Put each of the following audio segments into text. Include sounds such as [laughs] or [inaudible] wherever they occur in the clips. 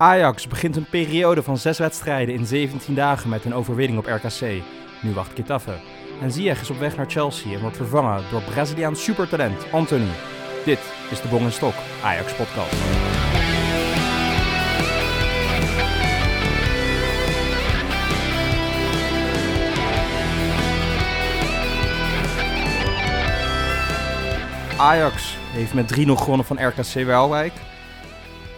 Ajax begint een periode van zes wedstrijden in 17 dagen met een overwinning op RKC. Nu wacht Getafe. En Ziyech is op weg naar Chelsea en wordt vervangen door Braziliaans supertalent Anthony. Dit is de Bong en Stok Ajax podcast. Ajax heeft met 3-0 gewonnen van RKC Waalwijk.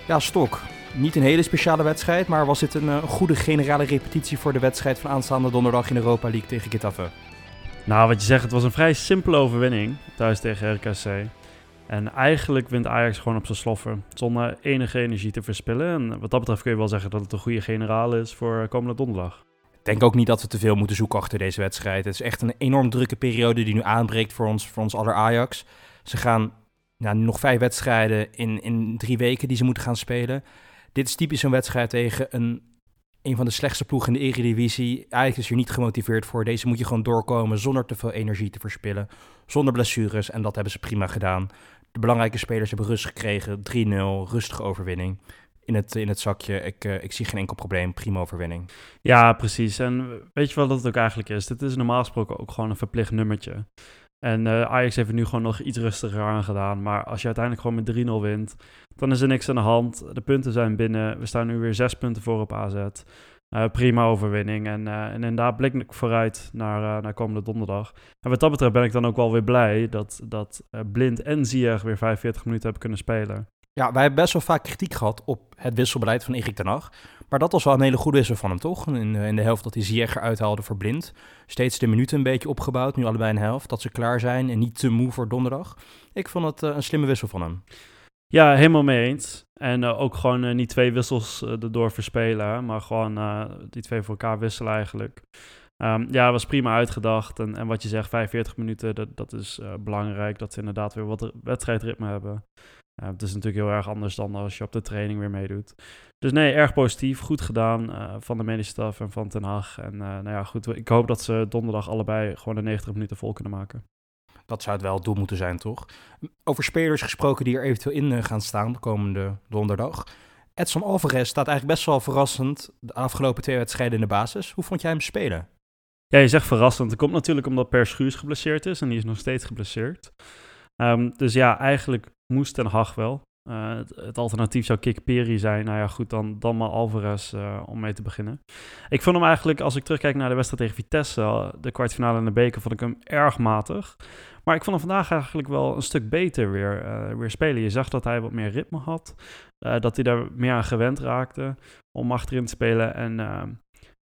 Ja, Stok. Niet een hele speciale wedstrijd, maar was dit een uh, goede generale repetitie voor de wedstrijd van aanstaande donderdag in Europa League tegen Getafe? Nou, wat je zegt, het was een vrij simpele overwinning thuis tegen RKC. En eigenlijk wint Ajax gewoon op zijn sloffen, zonder enige energie te verspillen. En wat dat betreft kun je wel zeggen dat het een goede generaal is voor komende donderdag. Ik denk ook niet dat we te veel moeten zoeken achter deze wedstrijd. Het is echt een enorm drukke periode die nu aanbreekt voor ons, voor ons aller Ajax. Ze gaan nou, nog vijf wedstrijden in, in drie weken die ze moeten gaan spelen. Dit is typisch een wedstrijd tegen een, een van de slechtste ploegen in de Eredivisie. Eigenlijk is je niet gemotiveerd voor. Deze moet je gewoon doorkomen zonder te veel energie te verspillen. Zonder blessures. En dat hebben ze prima gedaan. De belangrijke spelers hebben rust gekregen. 3-0, rustige overwinning. In het, in het zakje. Ik, uh, ik zie geen enkel probleem. Prima overwinning. Ja, precies. En weet je wat dat het ook eigenlijk is? Dit is normaal gesproken ook gewoon een verplicht nummertje. En uh, Ajax heeft er nu gewoon nog iets rustiger aan gedaan. Maar als je uiteindelijk gewoon met 3-0 wint, dan is er niks aan de hand. De punten zijn binnen. We staan nu weer zes punten voor op AZ. Uh, prima overwinning. En, uh, en inderdaad blik ik vooruit naar, naar komende donderdag. En wat dat betreft ben ik dan ook wel weer blij dat, dat Blind en Ziyech weer 45 minuten hebben kunnen spelen. Ja, wij hebben best wel vaak kritiek gehad op het wisselbeleid van Erik ten Hag. Maar dat was wel een hele goede wissel van hem, toch? In, in de helft dat hij Ziyech eruit haalde voor Blind. Steeds de minuten een beetje opgebouwd, nu allebei een helft. Dat ze klaar zijn en niet te moe voor donderdag. Ik vond het uh, een slimme wissel van hem. Ja, helemaal mee eens. En uh, ook gewoon niet twee wissels erdoor verspelen, maar gewoon die twee voor elkaar wisselen eigenlijk. Um, ja, was prima uitgedacht. En, en wat je zegt, 45 minuten, dat, dat is belangrijk. Dat ze inderdaad weer wat wedstrijdritme hebben. Uh, het is natuurlijk heel erg anders dan als je op de training weer meedoet. Dus nee, erg positief. Goed gedaan uh, van de medische staf en van Ten Hag. En uh, nou ja, goed, ik hoop dat ze donderdag allebei gewoon de 90 minuten vol kunnen maken. Dat zou het wel het doel moeten zijn, toch? Over spelers gesproken die er eventueel in gaan staan de komende donderdag. Edson Alvarez staat eigenlijk best wel verrassend de afgelopen twee wedstrijden in de basis. Hoe vond jij hem spelen? Ja, je zegt verrassend. Dat komt natuurlijk omdat Per Schuurs geblesseerd is en die is nog steeds geblesseerd. Um, dus ja, eigenlijk moest Ten Hag wel. Uh, het, alternatief zou Kik Peri zijn. Nou ja, goed, dan, dan maar Alvarez uh, om mee te beginnen. Ik vond hem eigenlijk, als ik terugkijk naar de wedstrijd tegen Vitesse, de kwartfinale in de beker, vond ik hem erg matig. Maar ik vond hem vandaag eigenlijk wel een stuk beter weer, weer spelen. Je zag dat hij wat meer ritme had. dat hij daar meer aan gewend raakte om achterin te spelen. En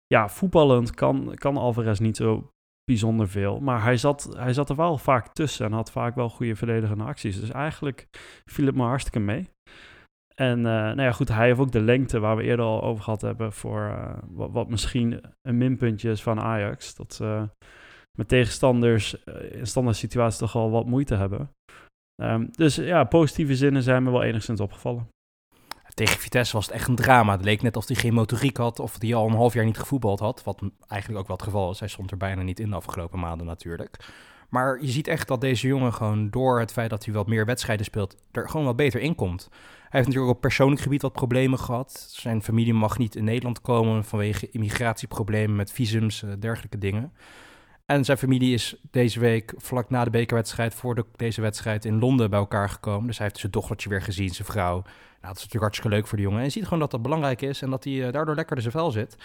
ja, voetballend kan, kan Alvarez niet zo bijzonder veel. Maar hij zat, hij zat er wel vaak tussen en had vaak wel goede verdedigende acties. Dus eigenlijk viel het me hartstikke mee. En uh, nou ja, goed, hij heeft ook de lengte waar we eerder al over gehad hebben voor uh, wat, misschien een minpuntje is van Ajax. Dat ze met tegenstanders in standaard situaties toch al wat moeite hebben. Um, dus ja, positieve zinnen zijn me wel enigszins opgevallen. Tegen Vitesse was het echt een drama. Het leek net alsof hij geen motoriek had of hij al een half jaar niet gevoetbald had. Wat eigenlijk ook wel het geval is. Hij stond er bijna niet in de afgelopen maanden natuurlijk. Maar je ziet echt dat deze jongen gewoon door het feit dat hij wat meer wedstrijden speelt, er gewoon wat beter in komt. Hij heeft natuurlijk op persoonlijk gebied wat problemen gehad. Zijn familie mag niet in Nederland komen vanwege immigratieproblemen met visums, uh, dergelijke dingen. En zijn familie is deze week, vlak na de bekerwedstrijd, voor de, deze wedstrijd in Londen bij elkaar gekomen. Dus hij heeft zijn dochtertje weer gezien, zijn vrouw. Nou, dat is natuurlijk hartstikke leuk voor de jongen. En je ziet gewoon dat dat belangrijk is en dat hij uh, daardoor lekker in zijn vel zit.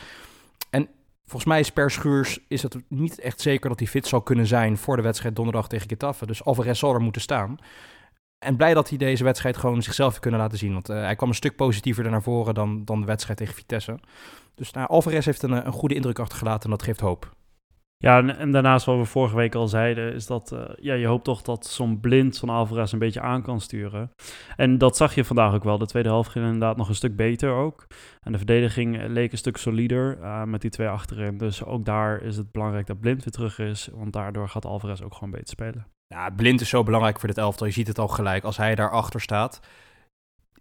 En volgens mij is per Schuurs is het niet echt zeker dat hij fit zal kunnen zijn voor de wedstrijd donderdag tegen Getafe. Dus Alvarez zal er moeten staan. En blij dat hij deze wedstrijd gewoon zichzelf heeft kunnen laten zien. Want uh, hij kwam een stuk positiever naar voren dan, dan de wedstrijd tegen Vitesse. Dus nou, Alvarez heeft een, een goede indruk achtergelaten en dat geeft hoop. Ja, en, daarnaast wat we vorige week al zeiden, is dat uh, ja, je hoopt toch dat zo'n blind, zo'n Alvarez een beetje aan kan sturen. En dat zag je vandaag ook wel. De tweede helft ging inderdaad nog een stuk beter ook. En de verdediging leek een stuk solider uh, met die twee achterin. Dus ook daar is het belangrijk dat blind weer terug is, want daardoor gaat Alvarez ook gewoon beter spelen. Ja, blind is zo belangrijk voor dit elftal. Je ziet het al gelijk. Als hij daarachter staat,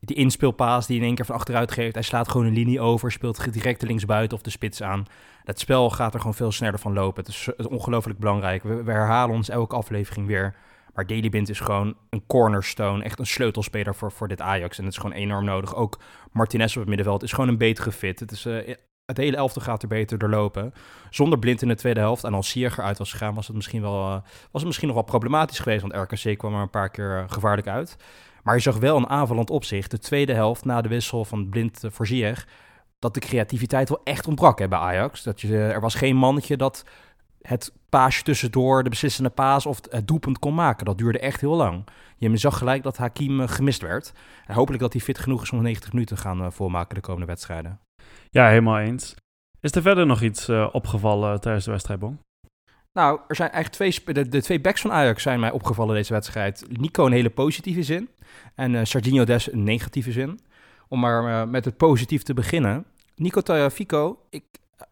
die inspeelpaas die in één keer van achteruit geeft. Hij slaat gewoon een linie over, speelt direct de linksbuiten of de spits aan. Het spel gaat er gewoon veel sneller van lopen. Het is, is ongelooflijk belangrijk. We, herhalen ons elke aflevering weer. Maar Daley Blind is gewoon een cornerstone, echt een sleutelspeler voor, voor dit Ajax. En het is gewoon enorm nodig. Ook Martinez op het middenveld is gewoon een betere fit. Het, is, uh, het hele elfte gaat er beter doorlopen. Zonder Blind in de tweede helft en als Sierger uit was gegaan, was het misschien, wel, uh, was het misschien nog wel problematisch geweest. Want RKC kwam er een paar keer gevaarlijk uit. Maar je zag wel een aanvallend opzicht. De tweede helft na de wissel van Blind voor Ziyech dat de creativiteit wel echt ontbrak hè, bij Ajax. Dat je, er was geen mannetje dat het paasje tussendoor, de beslissende paas of het doelpunt kon maken. Dat duurde echt heel lang. Je zag gelijk dat Hakim gemist werd. En hopelijk dat hij fit genoeg is om 90 minuten te gaan voormaken de komende wedstrijden. Ja, helemaal eens. Is er verder nog iets uh, opgevallen tijdens de wedstrijd, Bon? Nou, er zijn eigenlijk twee, de, de, twee backs van Ajax zijn mij opgevallen deze wedstrijd. Nico een hele positieve zin en uh, Des een negatieve zin. Om maar uh, met het positief te beginnen. Nico Tagliafico, ik,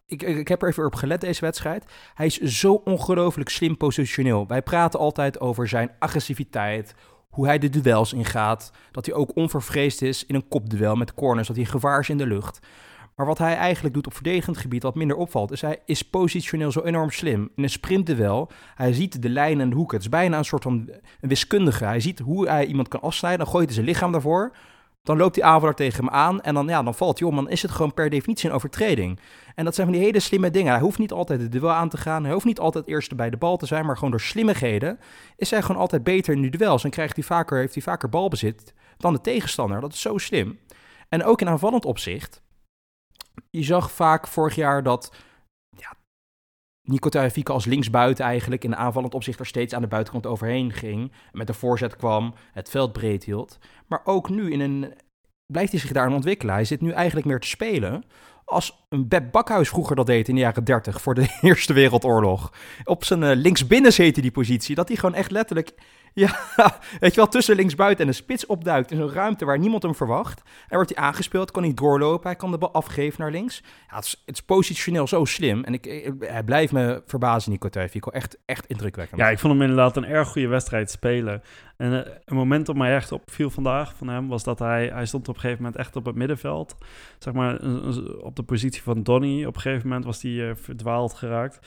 ik, ik heb er even op gelet deze wedstrijd. Hij is zo ongelooflijk slim positioneel. Wij praten altijd over zijn agressiviteit, hoe hij de duels ingaat. Dat hij ook onvervreesd is in een kopduel met corners, dat hij gevaar is in de lucht. Maar wat hij eigenlijk doet op verdedigend gebied, wat minder opvalt, is hij is positioneel zo enorm slim. In een sprintduel, hij ziet de lijnen en de hoeken. Het is bijna een soort van wiskundige. Hij ziet hoe hij iemand kan afsnijden, dan gooit hij zijn lichaam daarvoor. Dan loopt die aanvaller tegen hem aan en dan, ja, dan valt hij om. Dan is het gewoon per definitie een overtreding. En dat zijn van die hele slimme dingen. Hij hoeft niet altijd de duel aan te gaan. Hij hoeft niet altijd eerst bij de bal te zijn. Maar gewoon door slimmigheden is hij gewoon altijd beter in de duels. En krijgt hij vaker, heeft hij vaker balbezit dan de tegenstander. Dat is zo slim. En ook in aanvallend opzicht. Je zag vaak vorig jaar dat Nico Tagliafico als linksbuiten eigenlijk in aanvallend opzicht er steeds aan de buitenkant overheen ging. Met de voorzet kwam, het veld breed hield. Maar ook nu in een, blijft hij zich daar aan ontwikkelen. Hij zit nu eigenlijk meer te spelen als een Beb Bakhuis vroeger dat deed in de jaren 30 voor de [laughs] Eerste Wereldoorlog. Op zijn uh, linksbinnen heette die positie. Dat hij gewoon echt letterlijk, ja, [laughs] weet je wel, tussen linksbuiten en een spits opduikt in zo'n ruimte waar niemand hem verwacht. En wordt hij aangespeeld, kan hij doorlopen, hij kan de bal afgeven naar links. Ja, het, is, positioneel zo slim. En ik, hij blijft me verbazen, Nico Tagliafico. Echt, echt indrukwekkend. Ja, ik vond hem inderdaad een erg goede wedstrijd spelen. En uh, een moment op mij echt opviel vandaag van hem was dat hij, hij stond op een gegeven moment echt op het middenveld. Zeg maar op de positie van Donny. Op een gegeven moment was hij uh, verdwaald geraakt.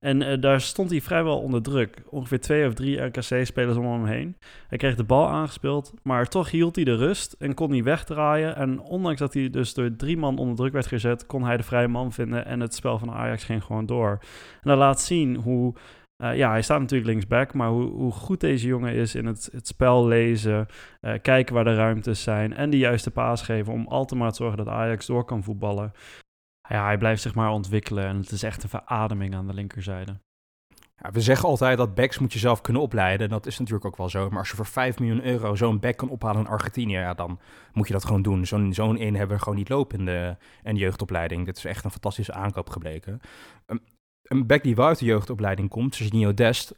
En uh, daar stond hij vrijwel onder druk. Ongeveer twee of drie RKC-spelers om hem heen. Hij kreeg de bal aangespeeld, maar toch hield hij de rust en kon hij wegdraaien. En ondanks dat hij dus door drie man onder druk werd gezet, kon hij de vrije man vinden en het spel van Ajax ging gewoon door. En dat laat zien hoe uh, ja, hij staat natuurlijk linksback, maar hoe, hoe goed deze jongen is in het, het spel lezen, uh, kijken waar de ruimtes zijn en de juiste paas geven om altijd maar te zorgen dat Ajax door kan voetballen. Ja, hij blijft zich maar ontwikkelen en het is echt een verademing aan de linkerzijde. Ja, we zeggen altijd dat backs moet je zelf kunnen opleiden. En dat is natuurlijk ook wel zo. Maar als je voor 5 miljoen euro zo'n back kan ophalen in Argentinië, ja, dan moet je dat gewoon doen. Zo'n zo'n een hebben we gewoon niet lopen in de, in jeugdopleiding. Dit is echt een fantastische aankoop gebleken. Een back die wel uit de jeugdopleiding komt, Serginho Dest,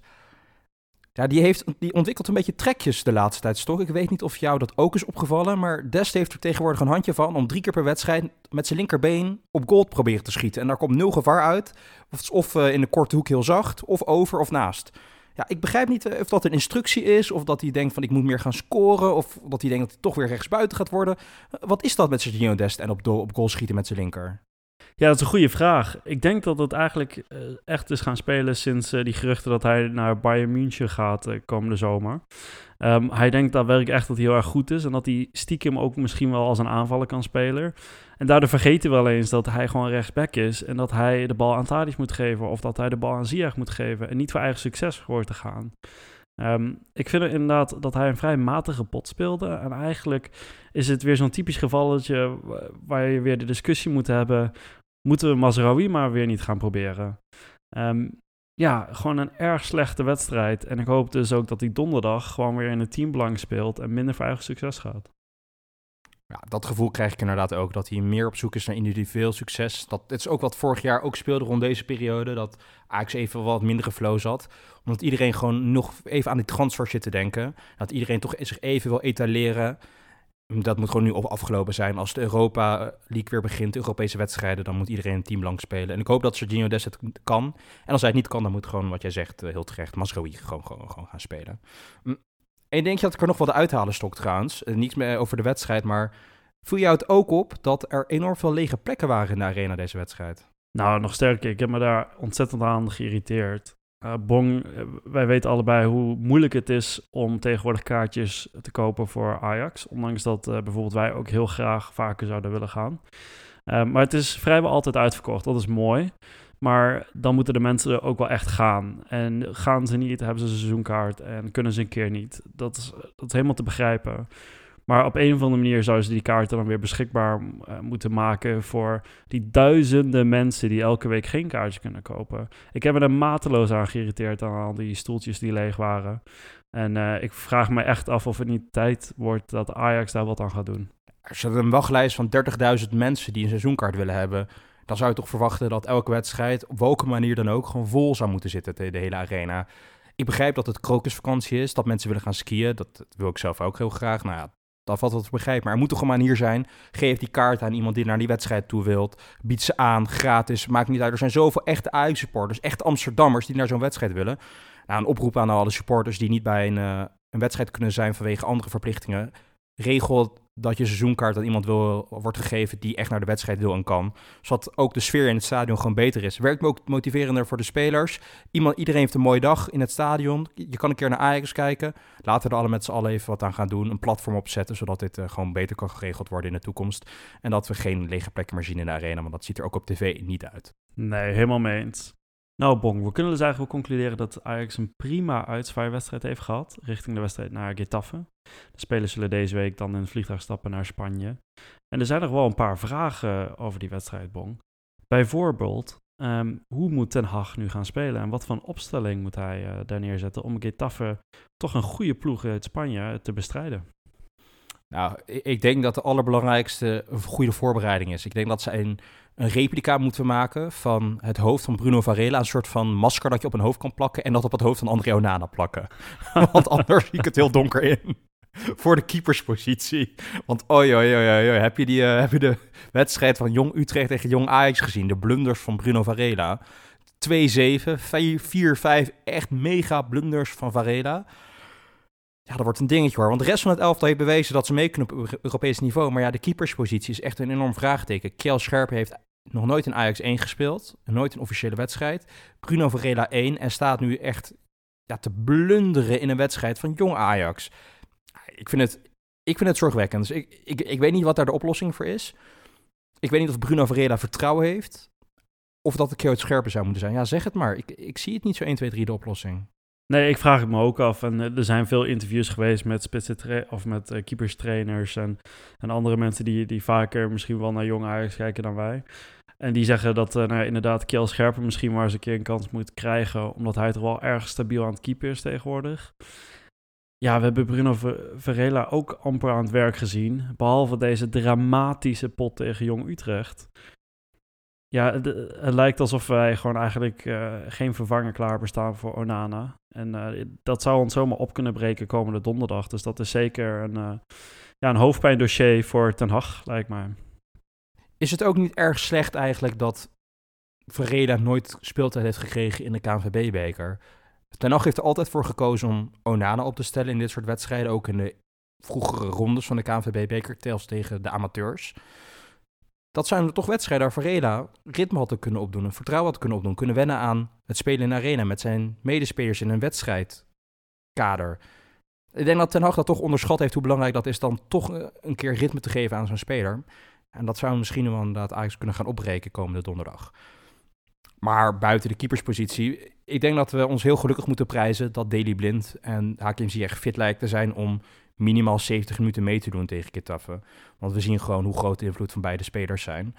ja, die, heeft, die ontwikkelt een beetje trekjes de laatste tijd, toch? Ik weet niet of jou dat ook is opgevallen, maar Dest heeft er tegenwoordig een handje van om drie keer per wedstrijd met zijn linkerbeen op goal te proberen te schieten. En daar komt nul gevaar uit, of, uh, in de korte hoek heel zacht, of over of naast. Ja, ik begrijp niet of dat een instructie is, of dat hij denkt van ik moet meer gaan scoren, of dat hij denkt dat hij toch weer rechtsbuiten gaat worden. Wat is dat met Serginho Dest en op, op goal schieten met zijn linker? Ja, dat is een goede vraag. Ik denk dat het eigenlijk uh, echt is gaan spelen sinds uh, die geruchten dat hij naar Bayern München gaat uh, komende zomer. Um, hij denkt dat werk echt dat hij heel erg goed is en dat hij stiekem ook misschien wel als een aanvaller kan spelen. En daardoor vergeten we wel eens dat hij gewoon rechtsback is en dat hij de bal aan Tadic moet geven of dat hij de bal aan Ziyech moet geven en niet voor eigen succes hoort te gaan. Um, ik vind inderdaad dat hij een vrij matige pot speelde. En eigenlijk is het weer zo'n typisch gevalletje waar je weer de discussie moet hebben moeten we Mazraoui maar weer niet gaan proberen. Um, ja, gewoon een erg slechte wedstrijd. En ik hoop dus ook dat hij donderdag gewoon weer in het teambelang speelt en minder voor eigen succes gaat. Ja, dat gevoel krijg ik inderdaad ook, dat hij meer op zoek is naar individueel succes. Dat, het is ook wat vorig jaar ook speelde rond deze periode, dat Ajax even wat mindere flow zat. Omdat iedereen gewoon nog even aan die transfer zit te denken. Dat iedereen toch zich even wil etaleren dat moet gewoon nu afgelopen zijn. Als de Europa League weer begint, Europese wedstrijden, dan moet iedereen een team lang spelen. En ik hoop dat Sergio Dest het kan. En als hij het niet kan, dan moet gewoon, wat jij zegt, eh, heel terecht, Masrowi gewoon, gewoon, gewoon gaan spelen. En denk je dat ik er nog wat uithalen stok trouwens? Uh, niets meer over de wedstrijd, maar voel jou het ook op dat er enorm veel lege plekken waren in de arena deze wedstrijd? Nou, nog sterker. Ik heb me daar ontzettend aan geïrriteerd. Uh, Bong, wij weten allebei hoe moeilijk het is om tegenwoordig kaartjes te kopen voor Ajax. Ondanks dat bijvoorbeeld wij ook heel graag vaker zouden willen gaan. maar het is vrijwel altijd uitverkocht, dat is mooi. Maar dan moeten de mensen ook wel echt gaan. En gaan ze niet, hebben ze een seizoenkaart en kunnen ze een keer niet. Dat is, dat is helemaal te begrijpen. Maar op een of andere manier zouden ze die kaarten dan weer beschikbaar uh, moeten maken voor die duizenden mensen die elke week geen kaartje kunnen kopen. Ik heb me er mateloos aan geïrriteerd aan al die stoeltjes die leeg waren. En uh, ik vraag me echt af of het niet tijd wordt dat Ajax daar wat aan gaat doen. Er zit een wachtlijst van 30.000 mensen die een seizoenkaart willen hebben dan zou je toch verwachten dat elke wedstrijd, op welke manier dan ook, gewoon vol zou moeten zitten, de hele arena. Ik begrijp dat het krokusvakantie is, dat mensen willen gaan skiën. Dat, wil ik zelf ook heel graag. Nou ja, dat valt wat te begrijpen. Maar er moet toch een manier zijn. Geef die kaart aan iemand die naar die wedstrijd toe wilt. Bied ze aan, gratis. Maakt niet uit. Er zijn zoveel echte Ajax-supporters, echt Amsterdammers die naar zo'n wedstrijd willen. Nou, een oproep aan alle supporters die niet bij een, uh, een wedstrijd kunnen zijn vanwege andere verplichtingen. Regel dat je seizoenkaart aan iemand wil, wordt gegeven die echt naar de wedstrijd wil en kan. Zodat ook de sfeer in het stadion gewoon beter is. Werkt ook motiverender voor de spelers. Iemand, iedereen heeft een mooie dag in het stadion. Je kan een keer naar Ajax kijken. Laten we er alle met z'n allen even wat aan gaan doen. Een platform opzetten, zodat dit uh, gewoon beter kan geregeld worden in de toekomst. En dat we geen lege plekken meer zien in de arena, want dat ziet er ook op tv niet uit. Nee, helemaal mee eens. Nou, Bong, we kunnen dus eigenlijk wel concluderen dat Ajax een prima uitzwaaiwedstrijd heeft gehad richting de wedstrijd naar Getafe. De spelers zullen deze week dan in het vliegtuig stappen naar Spanje. En er zijn nog wel een paar vragen over die wedstrijd, Bong. Bijvoorbeeld, ehm, hoe moet Ten Hag nu gaan spelen en wat voor opstelling moet hij uh, daar neerzetten om Getafe toch een goede ploeg uit Spanje te bestrijden? Nou, ik denk dat de allerbelangrijkste een goede voorbereiding is. Ik denk dat ze een, een replica moeten maken van het hoofd van Bruno Varela. Een soort van masker dat je op een hoofd kan plakken en dat op het hoofd van André Onana plakken. [laughs] Want anders zie ik het heel donker in. Voor de keeperspositie. Want oi, oi, oi, oi, heb je, die, uh, heb je de wedstrijd van Jong Utrecht tegen Jong Ajax gezien? De blunders van Bruno Varela. 2-7, 4-5, echt mega blunders van Varela. Ja, dat wordt een dingetje hoor. Want de rest van het elftal heeft bewezen dat ze mee kunnen op Europees niveau. Maar ja, de keeperspositie is echt een enorm vraagteken. Kiel Scherp heeft nog nooit in Ajax 1 gespeeld. Nooit een officiële wedstrijd. Bruno Varela 1 en staat nu echt te blunderen in een wedstrijd van jong Ajax. Ik vind het, ik vind het zorgwekkend. Dus ik, ik, ik weet niet wat daar de oplossing voor is. Ik weet niet of Bruno Varela vertrouwen heeft. Of dat de Kiel Scherper zou moeten zijn. Ja, zeg het maar. Ik, ik zie het niet zo 1, 2, 3 de oplossing. Nee, ik vraag het me ook af. En eh, er zijn veel interviews geweest met spitsen of met uh, keeperstrainers en, andere mensen die, die vaker misschien wel naar jong Ajax kijken dan wij. En die zeggen dat uh, nou, inderdaad Kjell Scherper misschien maar eens een keer een kans moet krijgen, omdat hij toch wel erg stabiel aan het keeper is tegenwoordig. Ja, we hebben Bruno Varela ook amper aan het werk gezien, behalve deze dramatische pot tegen Jong Utrecht. Ja, het, het, lijkt alsof wij gewoon eigenlijk geen vervanger klaar bestaan voor Onana. En uh, dat zou ons zomaar op kunnen breken komende donderdag. Dus dat is zeker een, uh, ja, een hoofdpijndossier voor Ten Hag, lijkt mij. Is het ook niet erg slecht eigenlijk dat Verreda nooit speeltijd heeft gekregen in de KNVB-beker? Ten Hag heeft er altijd voor gekozen om Onana op te stellen in dit soort wedstrijden. Ook in de vroegere rondes van de KNVB-beker, zelfs tegen de amateurs. Dat zijn toch wedstrijden waar Varela ritme had kunnen opdoen, vertrouwen had kunnen opdoen, kunnen wennen aan het spelen in arena met zijn medespelers in een wedstrijdkader. Ik denk dat Ten Hag dat toch onderschat heeft hoe belangrijk dat is dan toch eh, een keer ritme te geven aan zo'n speler. En dat zou misschien wel inderdaad Ajax kunnen gaan opbreken komende donderdag. Maar buiten de keeperspositie, ik denk dat we ons heel gelukkig moeten prijzen dat Daley Blind en Hakim Ziyech fit lijkt te zijn om minimaal 70 minuten mee te doen tegen Getafe. Want we zien gewoon hoe groot de invloed van beide spelers zijn.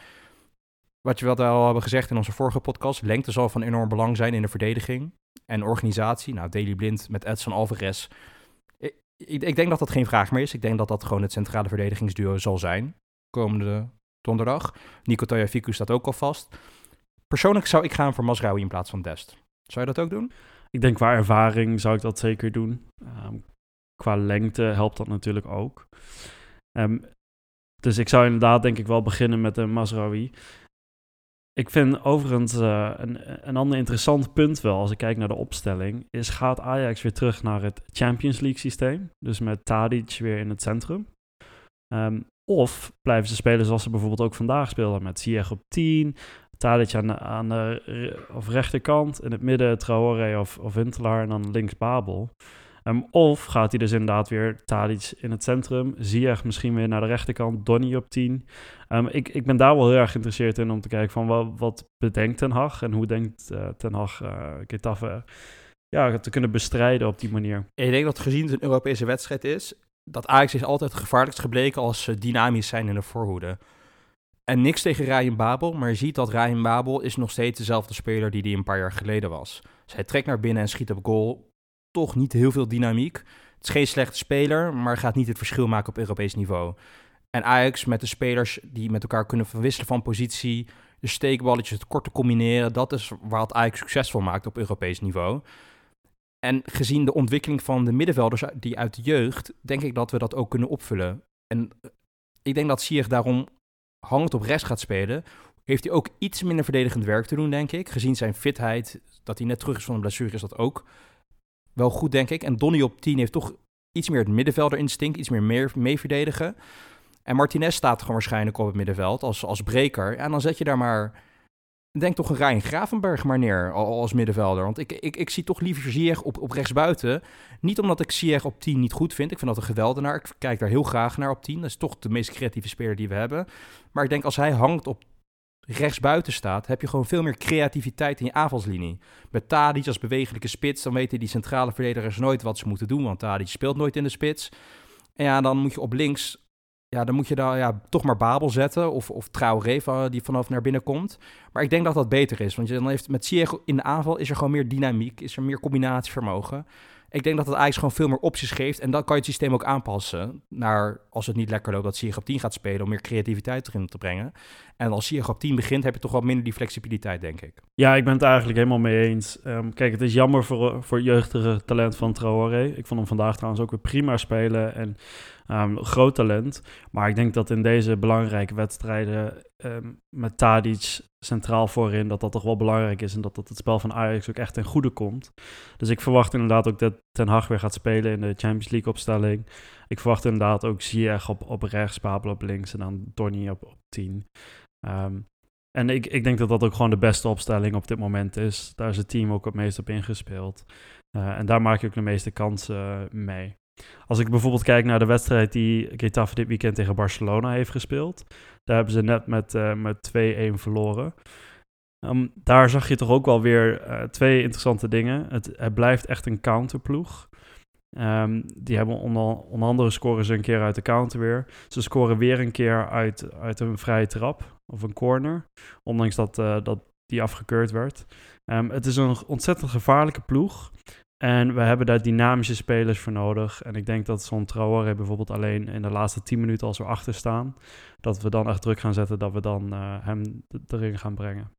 Wat je wel al hebben gezegd in onze vorige podcast, lengte zal van enorm belang zijn in de verdediging en organisatie. Nou, Daily Blind met Edson Alvarez. Ik, ik, denk dat dat geen vraag meer is. Ik denk dat dat gewoon het centrale verdedigingsduo zal zijn komende donderdag. Nico Tajafiku staat ook al vast. Persoonlijk zou ik gaan voor Masraoui in plaats van Dest. Zou je dat ook doen? Ik denk qua ervaring zou ik dat zeker doen. Um, qua lengte helpt dat natuurlijk ook. Um, dus ik zou inderdaad denk ik wel beginnen met een Masraoui. Ik vind overigens uh, een, een ander interessant punt wel, als ik kijk naar de opstelling, is gaat Ajax weer terug naar het Champions League systeem. Dus met Tadic weer in het centrum. Um, of blijven ze spelen zoals ze bijvoorbeeld ook vandaag speelden, met Ziyech op 10, Tadic aan, de, aan de of rechterkant, in het midden Traoré of, of Wintelaar en dan links Babel. Um, of gaat hij dus inderdaad weer Tadic in het centrum, Ziyech misschien weer naar de rechterkant, Donny op 10. Um, ik, ik ben daar wel heel erg geïnteresseerd in om te kijken van wat, wat bedenkt Ten Hag en hoe denkt uh, Ten Hag uh, Getafe ja, te kunnen bestrijden op die manier. Ik denk dat gezien het een Europese wedstrijd is, dat Ajax is altijd gevaarlijkst gebleken als ze dynamisch zijn in de voorhoede. En niks tegen Ryan Babel, maar je ziet dat Ryan Babel is nog steeds dezelfde speler die hij een paar jaar geleden was. Zij hij trekt naar binnen en schiet op goal. Toch niet heel veel dynamiek. Het is geen slechte speler, maar gaat niet het verschil maken op Europees niveau. En Ajax met de spelers die met elkaar kunnen verwisselen van positie, de steekballetjes, het korte combineren, dat is waar het Ajax succesvol maakt op Europees niveau. En gezien de ontwikkeling van de middenvelders die uit de jeugd, denk ik dat we dat ook kunnen opvullen. En ik denk dat Sier daarom hangend op rechts gaat spelen. Heeft hij ook iets minder verdedigend werk te doen, denk ik. Gezien zijn fitheid, dat hij net terug is van een blessure, is dat ook wel goed, denk ik. En Donny op 10 heeft toch iets meer het middenvelder-instinct, iets meer, meer mee verdedigen. En Martinez staat gewoon waarschijnlijk op het middenveld als, als breker. En dan zet je daar maar denk toch een Ryan Gravenberg maar neer als middenvelder. Want ik, ik, ik zie toch liever Ziyech op, op rechtsbuiten. Niet omdat ik Ziyech op 10 niet goed vind. Ik vind dat een geweldenaar. Ik kijk daar heel graag naar op 10. Dat is toch de meest creatieve speler die we hebben. Maar ik denk als hij hangt op rechtsbuiten staat, heb je gewoon veel meer creativiteit in je aanvalslinie. Met Tadic als bewegelijke spits, dan weten die centrale verdedigers nooit wat ze moeten doen. Want Tadic speelt nooit in de spits. En ja, dan moet je op links ja, dan moet je dan ja, toch maar Babel zetten of, of Traoré die vanaf naar binnen komt. Maar ik denk dat dat beter is, want je dan heeft met Ziyech in de aanval is er gewoon meer dynamiek, is er meer combinatievermogen. Ik denk dat het eigenlijk gewoon veel meer opties geeft en dan kan je het systeem ook aanpassen naar als het niet lekker loopt dat Ziyech op 10 gaat spelen om meer creativiteit erin te brengen. En als Ziyech op 10 begint heb je toch wat minder die flexibiliteit, denk ik. Ja, ik ben het eigenlijk helemaal mee eens. Um, kijk, het is jammer voor, voor jeugdige talent van Traoré. Ik vond hem vandaag trouwens ook weer prima spelen en Um, groot talent. Maar ik denk dat in deze belangrijke wedstrijden um, met Tadic centraal voorin, dat dat toch wel belangrijk is. En dat dat het spel van Ajax ook echt ten goede komt. Dus ik verwacht inderdaad ook dat Ten Hag weer gaat spelen in de Champions League opstelling. Ik verwacht inderdaad ook Ziyech op, op rechts, Babel op links en dan Donny op, op 10. Um, ehm, en ik, ik denk dat dat ook gewoon de beste opstelling op dit moment is. Daar is het team ook het meest op ingespeeld. Uh, en daar maak je ook de meeste kansen mee. Als ik bijvoorbeeld kijk naar de wedstrijd die Getafe dit weekend tegen Barcelona heeft gespeeld. Daar hebben ze net met, uh, met 2-1 verloren. Um, daar zag je toch ook wel weer uh, twee interessante dingen. Het, het, blijft echt een counterploeg. Um, die hebben onder, onder andere scoren ze een keer uit de counter weer. Ze scoren weer een keer uit, uit een vrije trap of een corner. Ondanks dat, uh, dat die afgekeurd werd. Um, het is een ontzettend gevaarlijke ploeg. En we hebben daar dynamische spelers voor nodig. En ik denk dat zo'n Traoré bijvoorbeeld alleen in de laatste 10 minuten als we achter staan, dat we dan echt druk gaan zetten dat we dan uh, hem erin gaan brengen.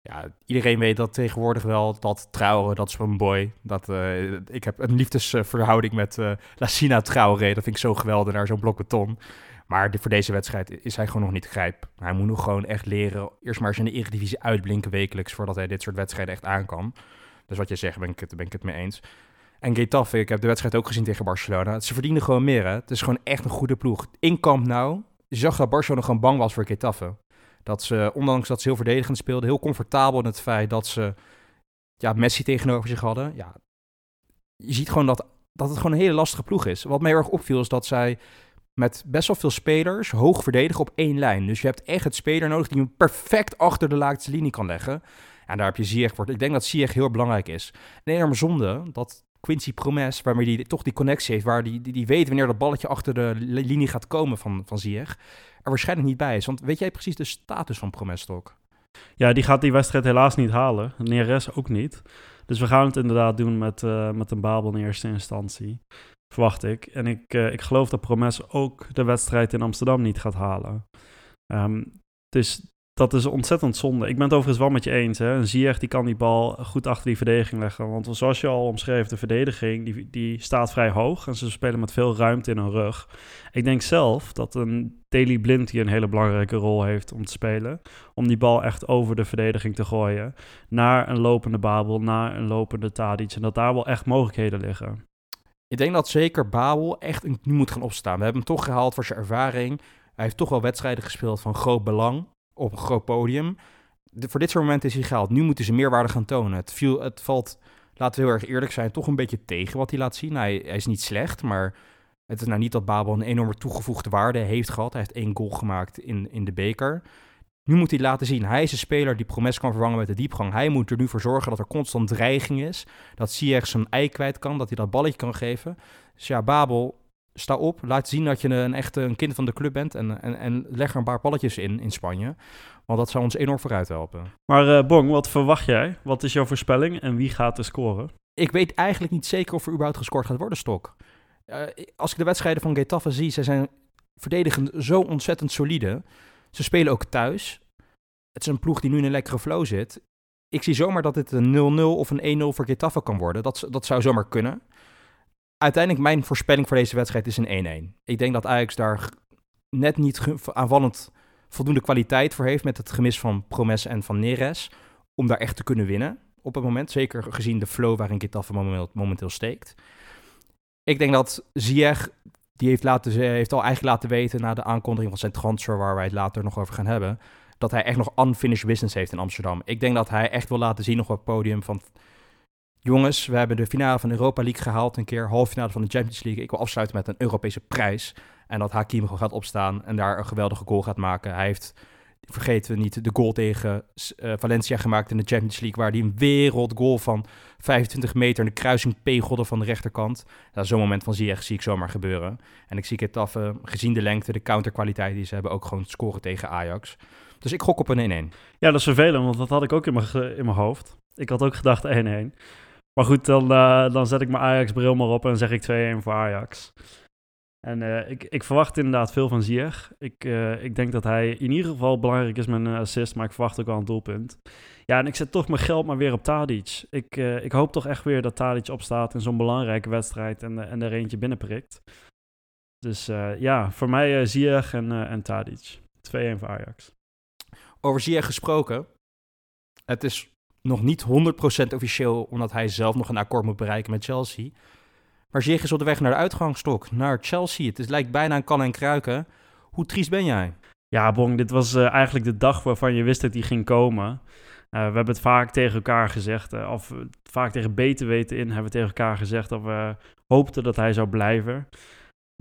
Ja, iedereen weet dat tegenwoordig wel dat Traoré, dat is mijn boy. Dat, uh, ik heb een liefdesverhouding met uh, Lassina Traoré. Dat vind ik zo geweldig naar zo'n blok beton. Maar voor deze wedstrijd is hij gewoon nog niet grijp. Hij moet nog gewoon echt leren. Eerst maar eens in de Eredivisie uitblinken wekelijks voordat hij dit soort wedstrijden echt aan kan. Dus wat je zegt, ben ik het, ben ik het mee eens. En Getafe, ik heb de wedstrijd ook gezien tegen Barcelona. Ze verdienen gewoon meer, hè. Het is gewoon echt een goede ploeg. In Camp Nou, je zag dat Barcelona gewoon bang was voor Getafe. Dat ze, ondanks dat ze heel verdedigend speelden, heel comfortabel in het feit dat ze ja, Messi tegenover zich hadden. Ja, je ziet gewoon dat, dat het gewoon een hele lastige ploeg is. Wat mij erg opviel is dat zij met best wel veel spelers hoog verdedigen op één lijn. Dus je hebt echt het speler nodig die hem perfect achter de laagste linie kan leggen. En daar heb je Ziyech voor. Ik denk dat Ziyech heel belangrijk is. Een enorme zonde dat Quincy Promes, waarmee hij toch die connectie heeft, waar die, die, die weet wanneer dat balletje achter de linie gaat komen van, van Ziyech, er waarschijnlijk niet bij is. Want weet jij precies de status van Promes toch? Ja, die gaat die wedstrijd helaas niet halen. Neres ook niet. Dus we gaan het inderdaad doen met, uh, met een Babel in eerste instantie. Verwacht ik. En ik, uh, ik geloof dat Promes ook de wedstrijd in Amsterdam niet gaat halen. Um, dus dat is ontzettend zonde. Ik ben het overigens wel met je eens. Hè. Een Ziyech die kan die bal goed achter die verdediging leggen. Want zoals je al omschreef, de verdediging die, die staat vrij hoog. En ze spelen met veel ruimte in hun rug. Ik denk zelf dat een Daily Blind hier een hele belangrijke rol heeft om te spelen. Om die bal echt over de verdediging te gooien. Naar een lopende Babel, naar een lopende Tadic. En dat daar wel echt mogelijkheden liggen. Ik denk dat zeker Babel echt nu moet gaan opstaan. We hebben hem toch gehaald voor zijn ervaring. Hij heeft toch wel wedstrijden gespeeld van groot belang op een groot podium. de- voor dit soort momenten is hij gehaald. Nu moeten ze meerwaarde gaan tonen. Het, viel, het valt, laten we heel erg eerlijk zijn, toch een beetje tegen wat hij laat zien. Hij, hij is niet slecht, maar het is nou niet dat Babel een enorme toegevoegde waarde heeft gehad. Hij heeft één goal gemaakt in, in de beker. Nu moet hij laten zien. Hij is een speler die Promes kan vervangen met de diepgang. Hij moet er nu voor zorgen dat er constant dreiging is. Dat Ziyech zijn ei kwijt kan. Dat hij dat balletje kan geven. Dus ja, Babel, sta op. Laat zien dat je een echte een kind van de club bent. En, en, en leg er een paar balletjes in in Spanje. Want dat zou ons enorm vooruit helpen. Maar eh, Bong, wat verwacht jij? Wat is jouw voorspelling en wie gaat er scoren? Ik weet eigenlijk niet zeker of er überhaupt gescoord gaat worden, Stok. Eh, als ik de wedstrijden van Getafe zie, zij zijn verdedigend zo ontzettend solide. Ze spelen ook thuis. Het is een ploeg die nu in een lekkere flow zit. Ik zie zomaar dat dit een 0-0 of een 1-0 voor Getafe kan worden. Dat, dat zou zomaar kunnen. Uiteindelijk, mijn voorspelling voor deze wedstrijd is een 1-1. Ik denk dat Ajax daar net niet aanvallend voldoende kwaliteit voor heeft... met het gemis van Promes en van Neres... om daar echt te kunnen winnen op het moment. Zeker gezien de flow waarin Getafe momenteel, steekt. Ik denk dat Ziyech, die heeft, laten, heeft al eigenlijk laten weten... na de aankondiging van zijn transfer, waar wij het later nog over gaan hebben... dat hij echt nog unfinished business heeft in Amsterdam. Ik denk dat hij echt wil laten zien nog op het podium van... Jongens, we hebben de finale van de Europa League gehaald een keer, halve finale van de Champions League. Ik wil afsluiten met een Europese prijs. En dat Hakim gewoon gaat opstaan en daar een geweldige goal gaat maken. Hij heeft, vergeten we niet, de goal tegen eh, Valencia gemaakt in de Champions League, waar hij een wereldgoal van 25 meter in de kruising pegelde van de rechterkant. Ja, Zo'n moment van Ziyech zie ik zomaar gebeuren. En ik zie Getafe, gezien de lengte, de counterkwaliteit die ze hebben, ook gewoon scoren tegen Ajax. Dus ik gok op een 1-1. Ja, dat is vervelend, want dat had ik ook in mijn, in mijn hoofd. Ik had ook gedacht 1-1. Maar goed, dan, eh, dan zet ik mijn Ajax-bril maar op en zeg ik 2-1 voor Ajax. En eh, ik, ik verwacht inderdaad veel van Ziyech. Ik, eh, ik denk dat hij in ieder geval belangrijk is met een assist, maar ik verwacht ook wel een doelpunt. Ja, en ik zet toch mijn geld maar weer op Tadic. Ik, ik hoop toch echt weer dat Tadic opstaat in zo'n belangrijke wedstrijd en, en er eentje binnenprikt. Dus ja, voor mij Ziyech en, en Tadic. 2-1 voor Ajax. Over Ziyech gesproken. Het is nog niet 100% officieel, omdat hij zelf nog een akkoord moet bereiken met Chelsea. Maar Ziyech is op de weg naar de uitgangstok, naar Chelsea. Het is, lijkt bijna een kan en kruiken. Hoe triest ben jij? Ja, Bong, dit was uh, eigenlijk de dag waarvan je wist dat hij ging komen. Uh, we hebben het vaak tegen elkaar gezegd, uh, of vaak tegen beter weten in, hebben we tegen elkaar gezegd dat we hoopten dat hij zou blijven.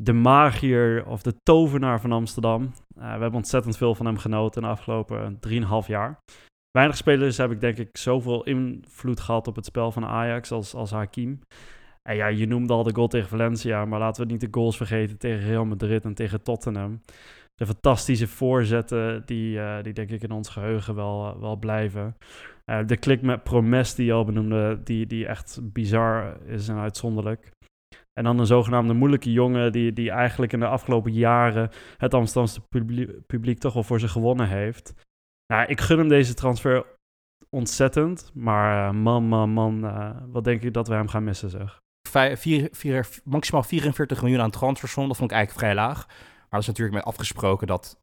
De magier of de tovenaar van Amsterdam. We hebben ontzettend veel van hem genoten de afgelopen 3,5 jaar. Weinig spelers heb ik denk ik zoveel invloed gehad op het spel van Ajax als, als Hakim. En ja, je noemde al de goal tegen Valencia, maar laten we niet de goals vergeten tegen Real Madrid en tegen Tottenham. De fantastische voorzetten die, uh, die denk ik in ons geheugen wel, uh, wel blijven. Uh, de klik met Promes die je al benoemde, die, die echt bizar is en uitzonderlijk. En dan een zogenaamde moeilijke jongen die, die eigenlijk in de afgelopen jaren het Amsterdamse publiek, publiek toch wel voor zich gewonnen heeft. Nou, ik gun hem deze transfer ontzettend, maar man, man, man, wat denk ik dat we hem gaan missen zeg. Vier, vier, maximaal 44 miljoen aan transfersom, dat vond ik eigenlijk vrij laag. Maar dat is natuurlijk met afgesproken dat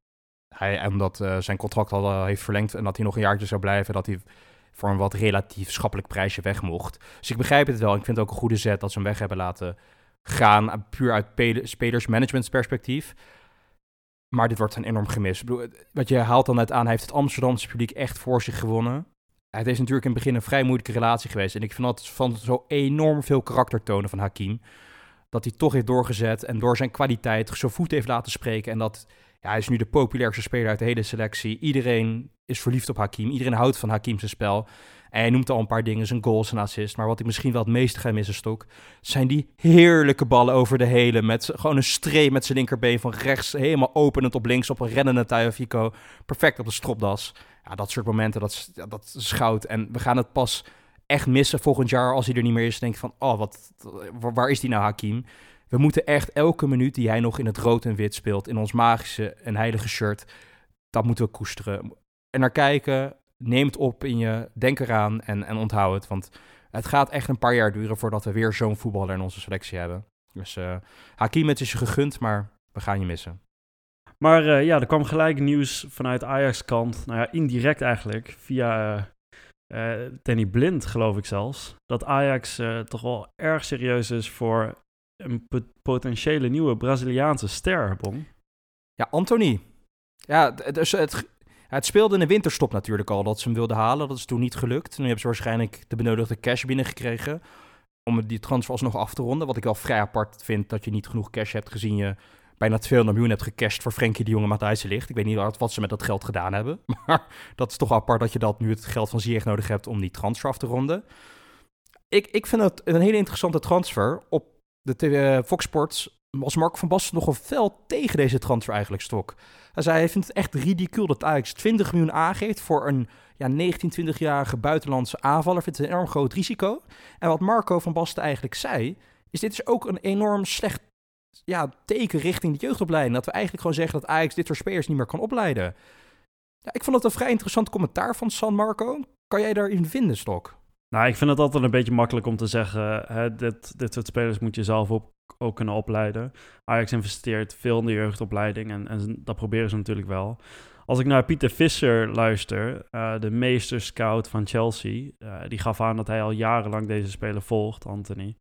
hij, omdat uh, zijn contract al heeft verlengd en dat hij nog een jaartje zou blijven, dat hij voor een wat relatief schappelijk prijsje weg mocht. Dus ik begrijp het wel. Ik vind het ook een goede zet dat ze hem weg hebben laten gaan, puur uit spelersmanagementsperspectief. Maar dit wordt een enorm gemis. Ik bedoel, wat je haalt dan net aan, hij heeft het Amsterdamse publiek echt voor zich gewonnen. Het is natuurlijk in het begin een vrij moeilijke relatie geweest. En ik vind dat van zo enorm veel karakter tonen van Hakim. Dat hij toch heeft doorgezet en door zijn kwaliteit zo voet heeft laten spreken. En dat ja, hij is nu de populairste speler uit de hele selectie. Iedereen is verliefd op Hakim. Iedereen houdt van Hakim zijn spel. En hij noemt al een paar dingen, zijn goals en assist. Maar wat ik misschien wel het meeste ga missen, Stok, zijn die heerlijke ballen over de hele. Met gewoon een streep met zijn linkerbeen van rechts, helemaal openend op links, op een rennende Tajafico. Perfect op de stropdas. Ja, dat soort momenten, dat dat is. En we gaan het pas echt missen volgend jaar als hij er niet meer is. Denk van, oh, wat, waar is die nou, Hakim? We moeten echt elke minuut die hij nog in het rood en wit speelt, in ons magische en heilige shirt, dat moeten we koesteren. En naar kijken, neem het op in je, denk eraan en, en onthoud het. Want het gaat echt een paar jaar duren voordat we weer zo'n voetballer in onze selectie hebben. Dus uh, Hakim, het is je gegund, maar we gaan je missen. Maar uh, ja, er kwam gelijk nieuws vanuit Ajax-kant, nou ja, indirect eigenlijk, via uh, Danny Blind geloof ik zelfs, dat Ajax toch wel erg serieus is voor een potentiële nieuwe Braziliaanse ster, Bon. Ja, Anthony. Ja, dus het, het speelde in de winterstop natuurlijk al dat ze hem wilden halen. Dat is toen niet gelukt. Nu hebben ze waarschijnlijk de benodigde cash binnengekregen om die transfer alsnog af te ronden. Wat ik wel vrij apart vind dat je niet genoeg cash hebt gezien je bijna 200 miljoen hebt gecashed voor Frenkie de Jonge Matthijs ligt. Ik weet niet wat ze met dat geld gedaan hebben. [laughs] Maar dat is toch apart dat je dat nu het geld van Ziyech nodig hebt om die transfer af te ronden. Ik, ik vind het een hele interessante transfer. Op de TV, Fox Sports was Mark van Basten nogal fel tegen deze transfer eigenlijk, Stok. Hij zei, hij vindt het echt ridicuul dat Ajax 20 miljoen aangeeft voor een ja, 19, 20-jarige buitenlandse aanvaller. Vindt het een enorm groot risico. En wat Marco van Basten eigenlijk zei, is dit is ook een enorm slecht ja, teken richting de jeugdopleiding. Dat we eigenlijk gewoon zeggen dat Ajax dit soort spelers niet meer kan opleiden. Ja, ik vond het een vrij interessant commentaar van San Marco. Kan jij daarin vinden, Stok? Nou, ik vind het altijd een beetje makkelijk om te zeggen, hè, dit, dit soort spelers moet je zelf op, ook kunnen opleiden. Ajax investeert veel in de jeugdopleiding en, en dat proberen ze natuurlijk wel. Als ik naar Pieter Visser luister, uh, de meester scout van Chelsea, uh, die gaf aan dat hij al jarenlang deze speler volgt, Anthony.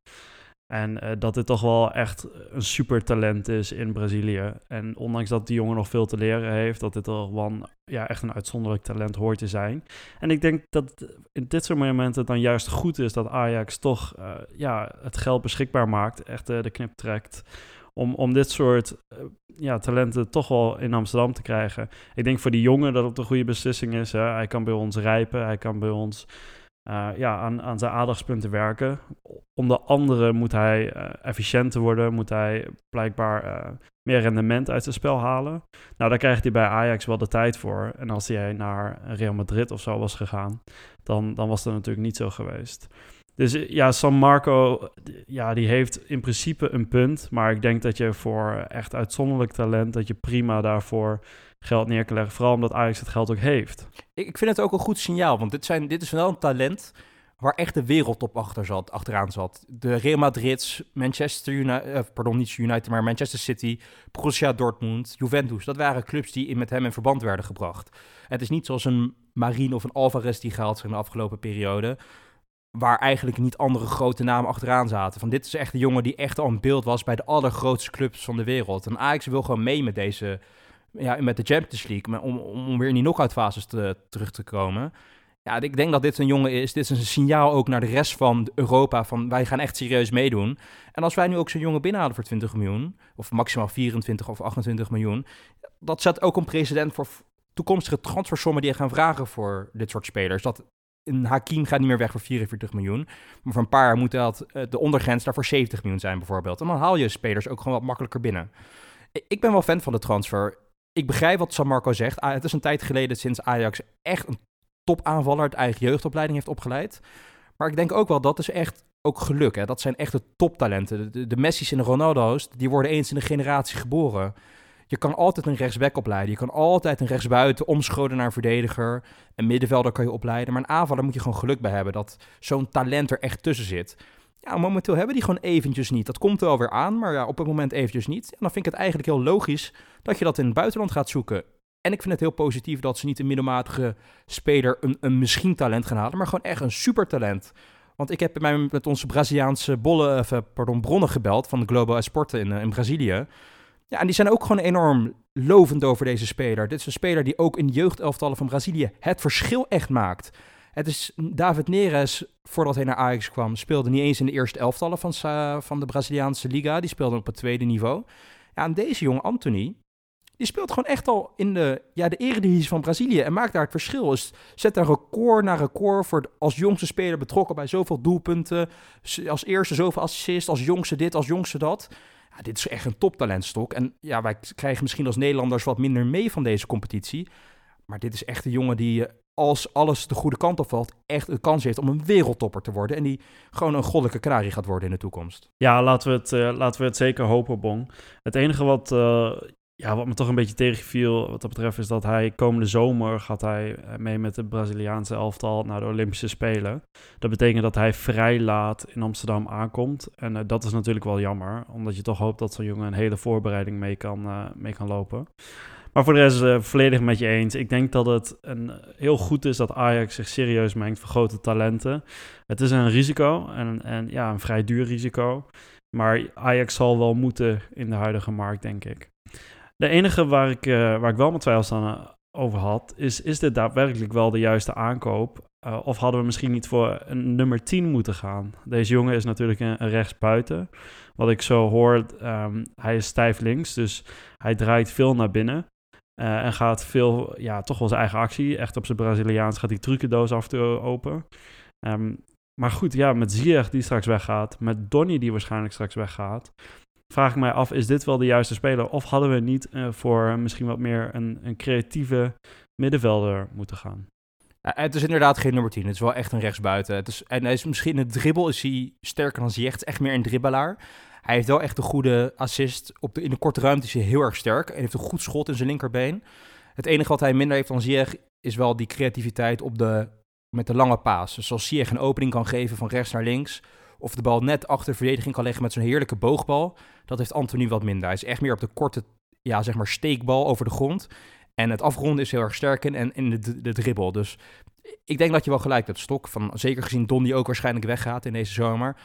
En uh, dat dit toch wel echt een super talent is in Brazilië. En ondanks dat die jongen nog veel te leren heeft, dat dit toch wel ja, echt een uitzonderlijk talent hoort te zijn. En ik denk dat in dit soort momenten het dan juist goed is dat Ajax toch uh, ja, het geld beschikbaar maakt, echt uh, de knip trekt. Om, om dit soort ja, talenten toch wel in Amsterdam te krijgen. Ik denk voor die jongen dat het een goede beslissing is. Hè. Hij kan bij ons rijpen, hij kan bij ons uh, ja, aan, aan zijn aandachtspunten werken. Om de andere moet hij uh, efficiënter worden, moet hij blijkbaar uh, meer rendement uit zijn spel halen. Nou, daar krijgt hij bij Ajax wel de tijd voor. En als hij naar Real Madrid of zo was gegaan, dan, dan was dat natuurlijk niet zo geweest. Dus ja, San Marco, ja, die heeft in principe een punt. Maar ik denk dat je voor echt uitzonderlijk talent, dat je prima daarvoor geld neer kan leggen. Vooral omdat Ajax het geld ook heeft. Ik, vind het ook een goed signaal, want dit, zijn, dit is wel een talent waar echt de wereldtop achter zat, achteraan zat. De Real Madrid, Manchester United, uh, pardon, niet United, maar Manchester City, Borussia Dortmund, Juventus. Dat waren clubs die in, met hem in verband werden gebracht. Het is niet zoals een Marine of een Alvarez die gehaald zijn in de afgelopen periode waar eigenlijk niet andere grote namen achteraan zaten. Van dit is echt een jongen die echt al een beeld was bij de allergrootste clubs van de wereld. En Ajax wil gewoon mee met deze, ja, met de Champions League, om, om weer in die knock-out fases te, terug te komen. Ja, ik denk dat dit een jongen is. Dit is een signaal ook naar de rest van Europa. Van wij gaan echt serieus meedoen. En als wij nu ook zo'n jongen binnenhalen voor 20 miljoen. Of maximaal 24 of 28 miljoen. Dat zet ook een precedent voor toekomstige transfersommen die je gaan vragen voor dit soort spelers. Dat een Hakim gaat niet meer weg voor 44 miljoen. Maar voor een paar moet dat, uh, de ondergrens daarvoor 70 miljoen zijn bijvoorbeeld. En dan haal je spelers ook gewoon wat makkelijker binnen. Ik ben wel fan van de transfer. Ik begrijp wat San Marco zegt. Ah, het is een tijd geleden sinds Ajax echt een topaanvaller uit eigen jeugdopleiding heeft opgeleid. Maar ik denk ook wel, dat is echt ook geluk. Hè? Dat zijn echte toptalenten. De, de Messi's en de Ronaldo's, die worden eens in een generatie geboren. Je kan altijd een rechtsback opleiden. Je kan altijd een rechtsbuiten omscholen naar een verdediger. Een middenvelder kan je opleiden. Maar een aanvaller moet je gewoon geluk bij hebben dat zo'n talent er echt tussen zit. Ja, momenteel hebben die gewoon eventjes niet. Dat komt wel weer aan, maar ja, op het moment eventjes niet. En dan vind ik het eigenlijk heel logisch dat je dat in het buitenland gaat zoeken. En ik vind het heel positief dat ze niet een middelmatige speler een, een misschien talent gaan halen, maar gewoon echt een supertalent. Want ik heb met onze Braziliaanse bolle, pardon, bronnen gebeld van de Global Sporten in, eh, in Brazilië. Ja, en die zijn ook gewoon enorm lovend over deze speler. Dit is een speler die ook in de jeugdelftallen van Brazilië het verschil echt maakt. Het is David Neres, voordat hij naar Ajax kwam, speelde niet eens in de eerste elftallen van, van de Braziliaanse Liga. Die speelde op het tweede niveau. Ja, en deze jonge Anthony, die speelt gewoon echt al in de, ja, de eredivisie van Brazilië en maakt daar het verschil. Dus zet een record na record voor als jongste speler betrokken bij zoveel doelpunten. Als eerste zoveel assists, als jongste dit, als jongste dat ja, dit is echt een toptalentstok. En ja, wij krijgen misschien als Nederlanders wat minder mee van deze competitie. Maar dit is echt een jongen die, eh, als alles de goede kant op valt, echt een kans heeft om een wereldtopper te worden. En die gewoon een goddelijke kanarie gaat worden in de toekomst. Ja, laten we het, uh, laten we het zeker hopen, Bong. Het enige wat, uh, ja, wat me toch een beetje tegenviel wat dat betreft is dat hij komende zomer gaat hij eh, mee met de Braziliaanse elftal naar de Olympische Spelen. Dat betekent dat hij vrij laat in Amsterdam aankomt. En dat is natuurlijk wel jammer, omdat je toch hoopt dat zo'n jongen een hele voorbereiding mee kan, mee kan lopen. Maar voor de rest uh, volledig met je eens. Ik denk dat het een, heel goed is dat Ajax zich serieus mengt voor grote talenten. Het is een risico en, en ja, een vrij duur risico. Maar Ajax zal wel moeten in de huidige markt, denk ik. De enige waar ik, uh, waar ik wel met twijfels aan, over had, is, is dit daadwerkelijk wel de juiste aankoop? Of hadden we misschien niet voor een nummer 10 moeten gaan? Deze jongen is natuurlijk een, een rechtsbuiten. Wat ik zo hoor, um, hij is stijf links, dus hij draait veel naar binnen. Uh, en gaat veel, ja, toch wel zijn eigen actie. Echt op zijn Braziliaans gaat die trucendoos af te open. Um, maar goed, ja, met Ziyech die straks weggaat, met Donny die waarschijnlijk straks weggaat, vraag ik mij af, is dit wel de juiste speler? Of hadden we niet uh, voor misschien wat meer een, een creatieve middenvelder moeten gaan? Ja, het is inderdaad geen nummer 10. Het is wel echt een rechtsbuiten. Het is, en hij is misschien het dribbel is hij sterker dan Ziyech. Echt meer een dribbelaar. Hij heeft wel echt een goede assist. Op de, in de korte ruimte is hij heel erg sterk. En heeft een goed schot in zijn linkerbeen. Het enige wat hij minder heeft dan Ziyech is wel die creativiteit op de, met de lange paas. Dus als een opening kan geven van rechts naar links... of de bal net achter de verdediging kan leggen met zo'n heerlijke boogbal... dat heeft Anthony wat minder. Hij is echt meer op de korte ja, zeg maar steekbal over de grond... En het afronden is heel erg sterk in, en in de, dribbel. Dus ik denk dat je wel gelijk hebt, Stok. Van, zeker gezien Don die ook waarschijnlijk weggaat in deze zomer.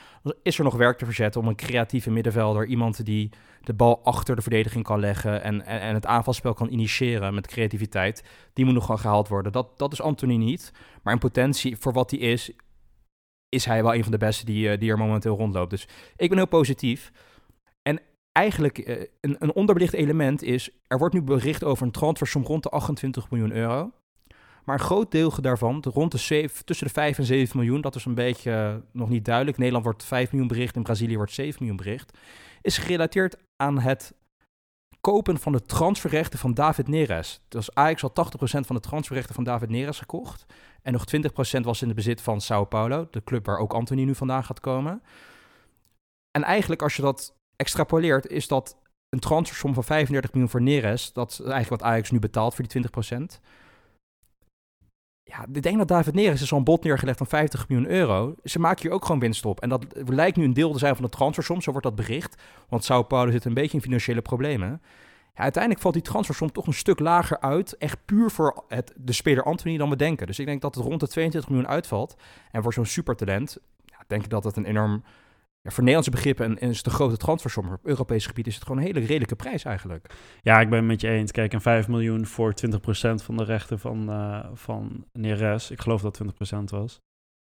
Is er nog werk te verzetten om een creatieve middenvelder, iemand die de bal achter de verdediging kan leggen en, en, en het aanvalspel kan initiëren met creativiteit. Die moet nog gewoon gehaald worden. Dat, dat is Anthony niet. Maar in potentie, voor wat hij is, is hij wel een van de beste die, eh, die er momenteel rondloopt. Dus ik ben heel positief. En eigenlijk uh, een, een onderbelicht element is, er wordt nu bericht over een transfersom rond de 28 miljoen euro. Maar een groot deel daarvan, rond de 7, tussen de 5 en 7 miljoen, dat is een beetje uh, nog niet duidelijk. Nederland wordt 5 miljoen bericht, in Brazilië wordt 7 miljoen bericht. Is gerelateerd aan het kopen van de transferrechten van David Neres. Dus Ajax had 80% van de transferrechten van David Neres gekocht. En nog 20% was in de bezit van Sao Paulo, de club waar ook Anthony nu vandaan gaat komen. En eigenlijk als je dat extrapoleert, is dat een transfersom van 35 miljoen voor Neres. Dat is eigenlijk wat Ajax nu betaalt voor die 20% ja, ik denk dat David Neres is zo'n bod neergelegd van 50 miljoen euro. Ze maken hier ook gewoon winst op. En dat lijkt nu een deel te zijn van de transfersom, zo wordt dat bericht. Want Sao Paulo zit een beetje in financiële problemen. Uiteindelijk valt die transfersom toch een stuk lager uit. Echt puur voor het, de speler Anthony dan we denken. Dus ik denk dat het rond de 22 miljoen uitvalt. En voor zo'n supertalent, ja, denk ik dat het een enorm ja, voor Nederlandse begrippen en, is het een grote transfersom. Op Europees gebied is het gewoon een hele redelijke prijs eigenlijk. Ja, ik ben het met je eens. Kijk, een 5 miljoen voor 20% van de rechten van, uh, van Neres. Ik geloof dat 20% was.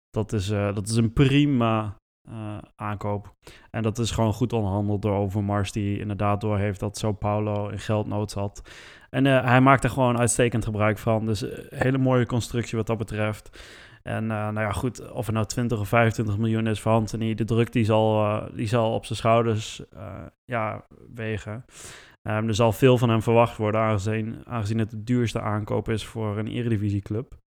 Dat is, uh, dat is een prima uh, aankoop. En dat is gewoon goed onderhandeld door Overmars, die inderdaad door heeft dat Sao Paulo in geldnood zat. En hij maakt er gewoon uitstekend gebruik van. Dus een hele mooie constructie wat dat betreft. En uh, nou ja, goed, of het nou 20 of 25 miljoen is voor Anthony, de druk die zal, uh, die zal op zijn schouders uh, ja, wegen. Um, er zal veel van hem verwacht worden, aangezien, aangezien het de duurste aankoop is voor een eredivisieclub.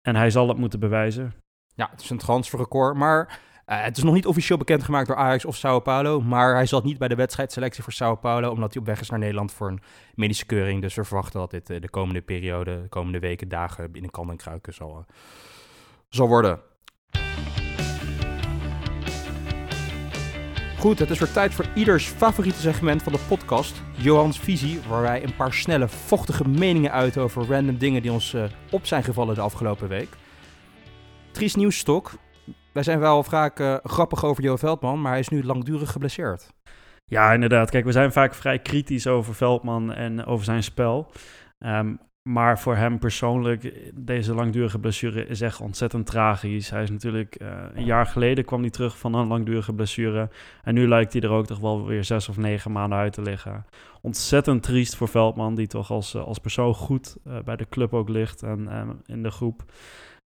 En hij zal het moeten bewijzen. Ja, het is een transferrecord, maar het is nog niet officieel bekendgemaakt door Ajax of Sao Paulo. Maar hij zat niet bij de wedstrijdselectie voor Sao Paulo, omdat hij op weg is naar Nederland voor een medische keuring. Dus we verwachten dat dit de komende periode, de komende weken, dagen binnen kan en kruiken zal zal worden. Goed, het is weer tijd voor ieders favoriete segment van de podcast, Johans Visie, waar wij een paar snelle, vochtige meningen uit over random dingen die ons uh, op zijn gevallen de afgelopen week. Triest nieuwsstok. Wij zijn wel vaak uh, grappig over Jo Veldman, maar hij is nu langdurig geblesseerd. Ja, inderdaad. Kijk, we zijn vaak vrij kritisch over Veldman en over zijn spel. Um, maar voor hem persoonlijk, deze langdurige blessure is echt ontzettend tragisch. Hij is natuurlijk uh, een jaar geleden kwam hij terug van een langdurige blessure. En nu lijkt hij er ook toch wel weer zes of negen maanden uit te liggen. Ontzettend triest voor Veldman, die toch als, als persoon goed uh, bij de club ook ligt en in de groep.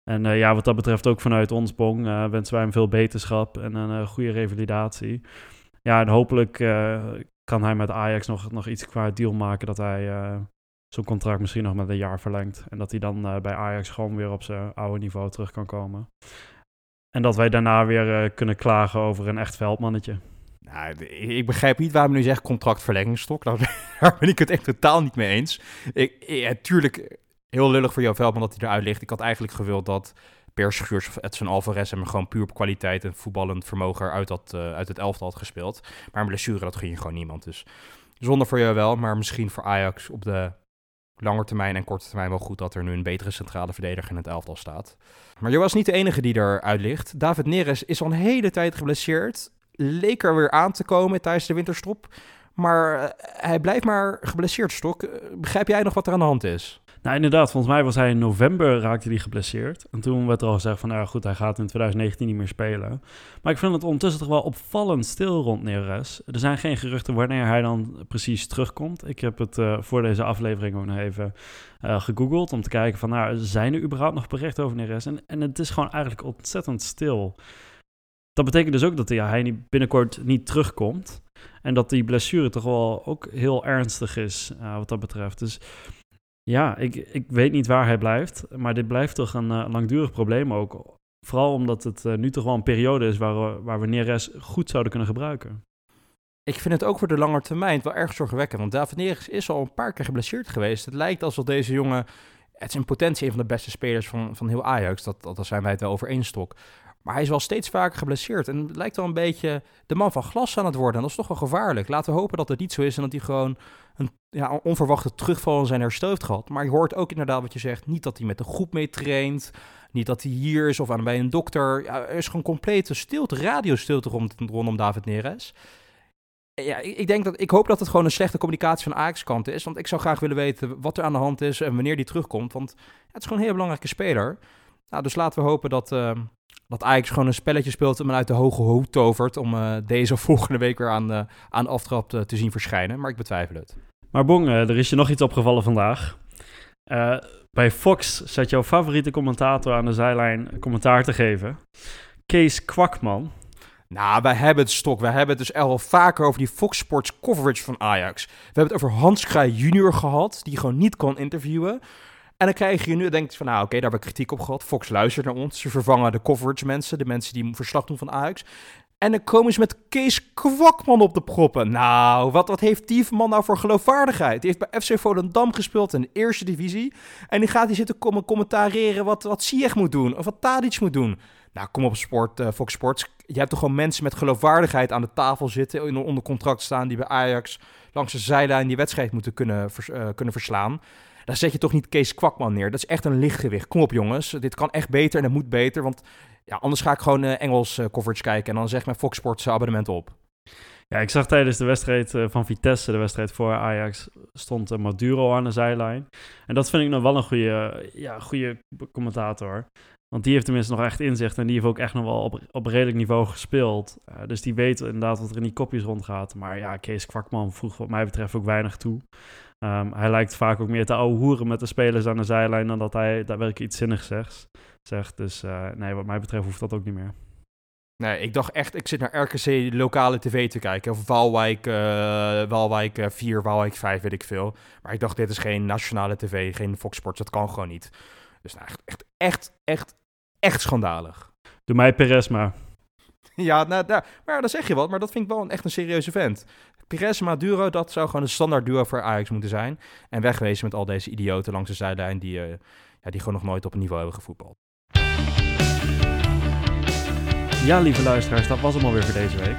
En ja, wat dat betreft ook vanuit ons Bong wensen wij hem veel beterschap en een goede revalidatie. Ja, en hopelijk kan hij met Ajax nog, nog iets qua deal maken dat hij zo'n contract misschien nog met een jaar verlengt. En dat hij dan uh, bij Ajax gewoon weer op zijn oude niveau terug kan komen. En dat wij daarna weer uh, kunnen klagen over een echt veldmannetje. Nou, ik begrijp niet waarom nu zegt contractverlengingstok. [laughs] Daar ben ik het echt totaal niet mee eens. Ik, tuurlijk, heel lullig voor jouw Veldman dat hij eruit ligt. Ik had eigenlijk gewild dat Per Schuurs of Edson Alvarez hem gewoon puur op kwaliteit en voetballend vermogen uit, dat, uh, uit het elftal had gespeeld. Maar een blessure, dat ging gewoon niemand. Dus zonder voor jou wel, maar misschien voor Ajax op de langer termijn en korte termijn wel goed dat er nu een betere centrale verdediger in het elftal staat. Maar je was niet de enige die eruit ligt. David Neres is al een hele tijd geblesseerd. Leek er weer aan te komen tijdens de winterstop. Maar eh, hij blijft maar geblesseerd, Stok. Eh, begrijp jij nog wat er aan de hand is? Nou, inderdaad. Volgens mij was hij in november raakte hij geblesseerd. En toen werd er al gezegd van, nou goed, hij gaat in 2019 niet meer spelen. Maar ik vind het ondertussen toch wel opvallend stil rond Neres. Er zijn geen geruchten wanneer hij dan precies terugkomt. Ik heb het uh, voor deze aflevering ook nog even uh, gegoogeld om te kijken van, nou, zijn er überhaupt nog berichten over Neres? En, en het is gewoon eigenlijk ontzettend stil. Dat betekent dus ook dat hij binnenkort niet terugkomt. En dat die blessure toch wel ook heel ernstig is uh, wat dat betreft. Dus ja, ik, ik weet niet waar hij blijft. Maar dit blijft toch een uh, langdurig probleem ook. Vooral omdat het uh, nu toch wel een periode is waar, waar we Neres goed zouden kunnen gebruiken. Ik vind het ook voor de lange termijn wel erg zorgwekkend. Want David Neres is al een paar keer geblesseerd geweest. Het lijkt alsof deze jongen... Het is in potentie een van de beste spelers van, van heel Ajax. Dat, dat, daar zijn wij het wel over één stok. Maar hij is wel steeds vaker geblesseerd. En het lijkt wel een beetje de man van glas aan het worden. En dat is toch wel gevaarlijk. Laten we hopen dat het niet zo is en dat hij gewoon een ja, onverwachte terugval in zijn herstel heeft gehad. Maar je hoort ook inderdaad wat je zegt. Niet dat hij met de groep mee traint. Niet dat hij hier is of aan, bij een dokter. Ja, er is gewoon complete stilte, radiostilte rond, rondom David Neres. Ja, ik, denk dat, ik hoop dat het gewoon een slechte communicatie van Ajax kant is. Want ik zou graag willen weten wat er aan de hand is en wanneer die terugkomt. Want het is gewoon een hele belangrijke speler. Nou, dus laten we hopen dat, uh, dat Ajax gewoon een spelletje speelt en uit de hoge hoed tovert om uh, deze of [laughs] volgende week weer aan, uh, aan aftrap te, te, zien verschijnen. Maar ik betwijfel het. Maar Bong, er is je nog iets opgevallen vandaag. bij Fox zet jouw favoriete commentator aan de zijlijn commentaar te geven. Kees Kwakman. Nou, wij hebben het stok. Wij hebben het dus al vaker over die Fox Sports coverage van Ajax. We hebben het over Hans Kraaij junior gehad, die gewoon niet kon interviewen. En dan krijg je nu, denk je van, nou oké, daar hebben we kritiek op gehad. Fox luistert naar ons. Ze vervangen de coverage mensen, de mensen die verslag doen van Ajax. En dan komen ze met Kees Kwakman op de proppen. Nou, wat, wat heeft die man nou voor geloofwaardigheid? Die heeft bij FC Volendam gespeeld in de eerste divisie. En die gaat hier zitten komen commentariëren wat, wat Ziyech moet doen. Of wat Tadic moet doen. Nou, kom op sport, uh, Fox Sports. Je hebt toch gewoon mensen met geloofwaardigheid aan de tafel zitten. Onder contract staan die bij Ajax langs de zijlijn die wedstrijd moeten kunnen, uh, kunnen verslaan. Daar zet je toch niet Kees Kwakman neer. Dat is echt een lichtgewicht. Kom op jongens, dit kan echt beter en het moet beter. Want ja, anders ga ik gewoon uh, Engels uh, coverage kijken en dan zeg mijn Fox Sports abonnement op. Ja, ik zag tijdens de wedstrijd uh, van Vitesse, de wedstrijd voor Ajax, stond Maduro aan de zijlijn. En dat vind ik nog wel een goede, ja, goede commentator. Want die heeft tenminste nog echt inzicht en die heeft ook echt nog wel op, op redelijk niveau gespeeld. Dus die weet inderdaad wat er in die kopjes rondgaat. Maar ja, Kees Kwakman vroeg wat mij betreft ook weinig toe. Um, hij lijkt vaak ook meer te ouwe hoeren met de spelers aan de zijlijn dan dat hij daadwerkelijk iets zinnigs zegt. zegt. Dus uh, nee, wat mij betreft hoeft dat ook niet meer. Nee, ik dacht echt, ik zit naar RKC lokale tv te kijken. Of Waalwijk, uh, Waalwijk 4, Waalwijk 5, weet ik veel. Maar ik dacht, dit is geen nationale tv, geen Fox Sports, dat kan gewoon niet. Dus nou, echt, echt, echt, echt, echt schandalig. Doe mij Perez maar. [laughs] Ja, nou, nou, maar dan zeg je wat, maar dat vind ik wel een, echt een serieuze vent. Pires Maduro, dat zou gewoon een standaard duo voor Ajax moeten zijn. En wegwezen met al deze idioten langs de zijlijn die, uh, ja, die gewoon nog nooit op een niveau hebben gevoetbald. Ja, lieve luisteraars, dat was hem alweer voor deze week.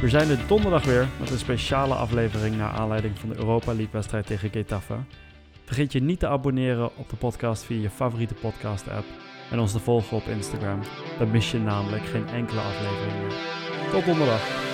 We zijn er donderdag weer met een speciale aflevering naar aanleiding van de Europa League wedstrijd tegen Getafe. Vergeet je niet te abonneren op de podcast via je favoriete podcast app en ons te volgen op Instagram. Dan mis je namelijk geen enkele aflevering meer. Tot donderdag.